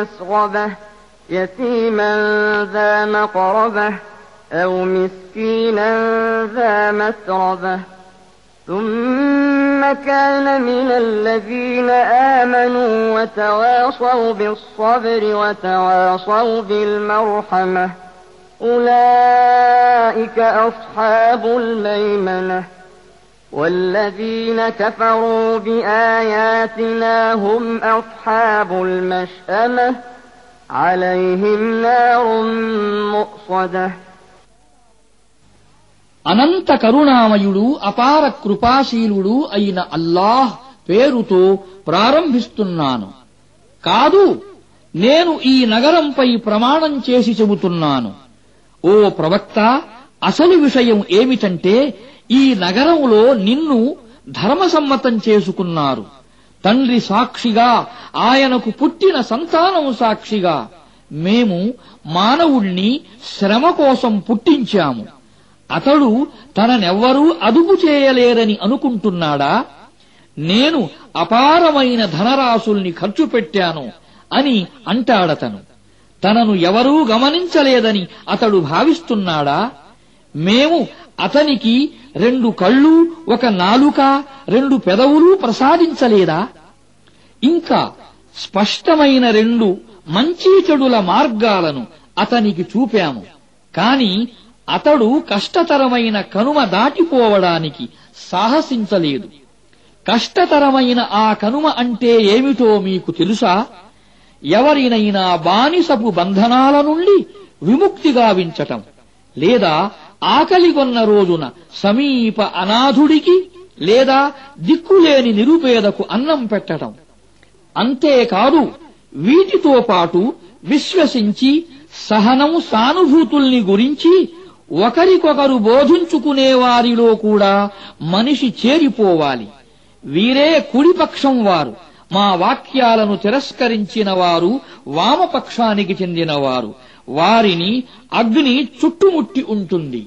مسغبة يتيما ذا مقربة أو مسكينا ذا متربة. ثم كان من الذين آمنوا وتواصوا بالصبر وتواصوا بالمرحمة. أولئك أصحاب الميمنة. والذين كفروا بآياتنا هم أصحاب المشأمة عليهم نار مؤصده అనంత కరుణామయుడు అపార కృపాశీలుడు అయిన అల్లాహ్ పేరుతో ప్రారంభిస్తున్నాను కాదు నేను ఈ నగరంపై ప్రమాణం చేసి చెబుతున్నాను ఓ ప్రవక్త అసలు విషయం ఏమిటంటే ఈ నగరంలో నిన్ను ధర్మసమ్మతం చేసుకున్నారు. తండ్రి సాక్షిగా ఆయనకు పుట్టిన సంతానం సాక్షిగా మేము మానవుణ్ణి శ్రమ కోసం పుట్టించాము. అతడు తననెవ్వరూ అదుపు చేయలేరని అనుకుంటున్నాడా? నేను అపారమైన ధనరాశుల్ని ఖర్చు పెట్టాను అని అంటాడతను. తనను ఎవరూ గమనించలేదని అతడు భావిస్తున్నాడా? మేము అతనికి రెండు కళ్ళు ఒక నాలుక రెండు పెదవులు ప్రసాదించలేదా? ఇంకా స్పష్టమైన రెండు మంచి చెడుల మార్గాలను అతనికి చూపాము. కాని అతడు కష్టతరమైన కనుమ దాటిపోవడానికి సాహసించలేదు. కష్టతరమైన ఆ కనుమ అంటే ఏమిటో మీకు తెలుసా? ఎవరినైనా బానిసపు బంధనాల నుండి విముక్తి గావించటం లేదా ఆకలిగొన్న రోజున సమీప అనాథుడికి లేదా దిక్కులేని నిరుపేదకు అన్నం పెట్టటం అంతేకాదు వీటితో పాటు విశ్వసించి సహనం సానుభూతుల్ని గురించి ఒకరికొకరు బోధించుకునే వారిలో కూడా మనిషి చేరిపోవాలి. వీరే కుడిపక్షం వారు మా వాక్యాలను తిరస్కరించిన వారు వామపక్షానికి చెందినవారు వారిని అగ్ని చుట్టుముట్టి ఉంటుంది.